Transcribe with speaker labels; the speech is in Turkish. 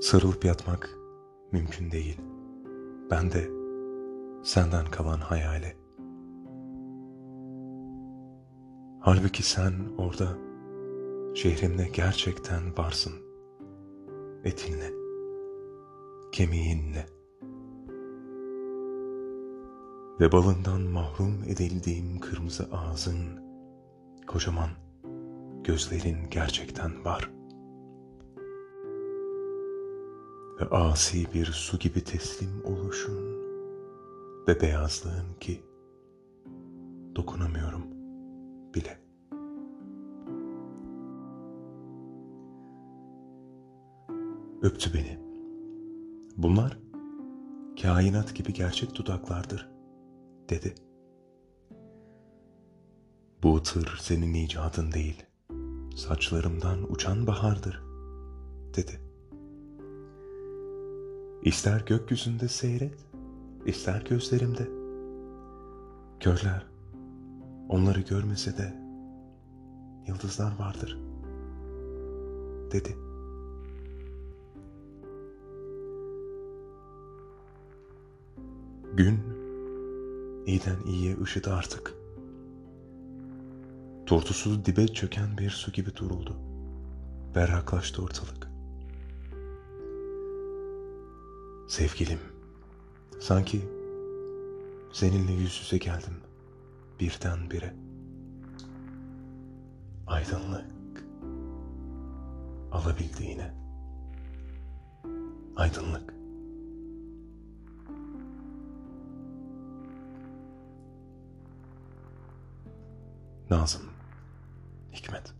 Speaker 1: Sarılıp yatmak mümkün değil. Ben de senden kalan hayale. Halbuki sen orada şehrimde gerçekten varsın. Etinle, kemiğinle. Ve balından mahrum edildiğim kırmızı ağzın, kocaman gözlerin gerçekten var. Ve asi bir su gibi teslim oluşun ve beyazlığın ki dokunamıyorum bile. Öptü beni. Bunlar kainat gibi gerçek dudaklardır, dedi. Bu tır senin icadın değil, saçlarımdan uçan bahardır, dedi. İster gökyüzünde seyret, ister gözlerimde. Körler, onları görmese de yıldızlar vardır, dedi. Gün iyiden iyiye ışıdı artık. Tortusuz dibe çöken bir su gibi duruldu. Berraklaştı ortalık. Sevgilim, sanki seninle yüz yüze geldim birden bire. Aydınlık alabildiğine. Aydınlık. Nazım Hikmet